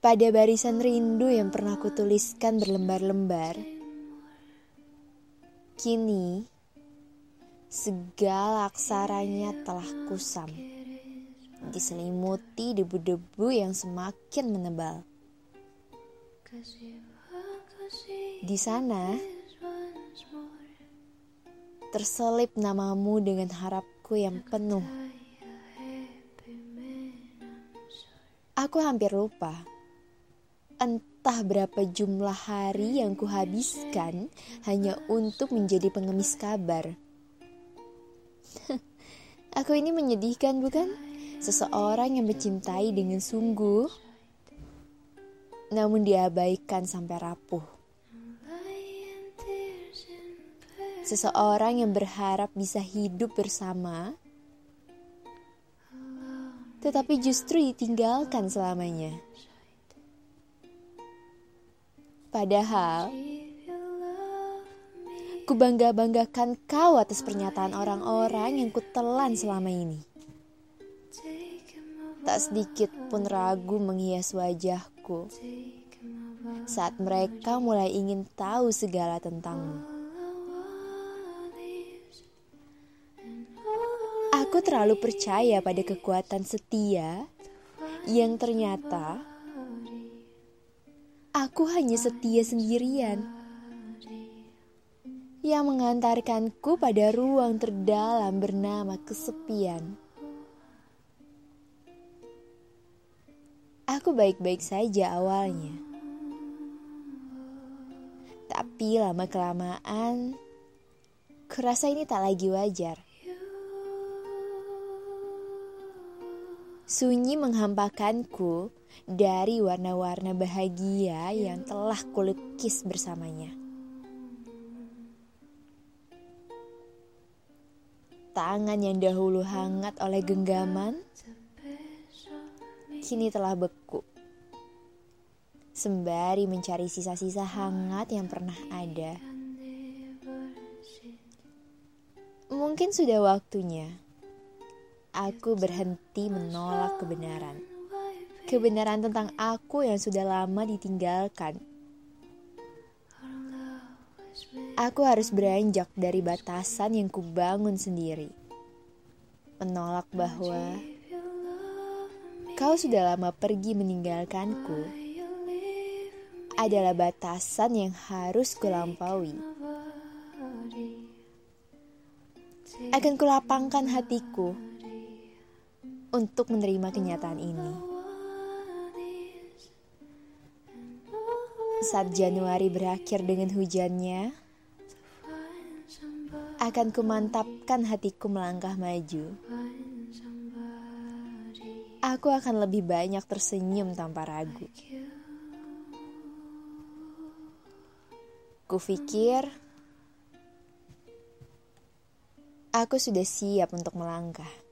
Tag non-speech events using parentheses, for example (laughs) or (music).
pada barisan rindu yang pernah kutuliskan berlembar-lembar. Kini, segala aksaranya telah kusam, diselimuti debu-debu yang semakin menebal. Di sana, terselip namamu dengan harapku yang penuh. Aku hampir lupa entah berapa jumlah hari yang kuhabiskan hanya untuk menjadi pengemis kabar. (laughs) Aku ini menyedihkan bukan? Seseorang yang mencintai dengan sungguh, namun diabaikan sampai rapuh. Seseorang yang berharap bisa hidup bersama, tetapi justru ditinggalkan selamanya. Padahal, ku bangga-banggakan kau atas pernyataan orang-orang yang kutelan selama ini. Tak sedikit pun ragu menghias wajahku saat mereka mulai ingin tahu segala tentangmu. Aku terlalu percaya pada kekuatan setia yang ternyata aku hanya setia sendirian yang mengantarkanku pada ruang terdalam bernama kesepian. Aku baik-baik saja awalnya. Tapi lama-kelamaan, kurasa ini tak lagi wajar. Sunyi menghampakanku dari warna-warna bahagia yang telah kulukis bersamanya. Tangan yang dahulu hangat oleh genggaman, kini telah beku. Sembari mencari sisa-sisa hangat yang pernah ada. Mungkin sudah waktunya aku berhenti menolak kebenaran kebenaran tentang aku yang sudah lama ditinggalkan. Aku harus beranjak dari batasan yang kubangun sendiri. Menolak bahwa kau sudah lama pergi meninggalkanku adalah batasan yang harus kulampaui. Akan kulapangkan hatiku untuk menerima kenyataan ini. Saat Januari berakhir dengan hujannya, akan kumantapkan hatiku melangkah maju. Aku akan lebih banyak tersenyum tanpa ragu. Kupikir aku sudah siap untuk melangkah.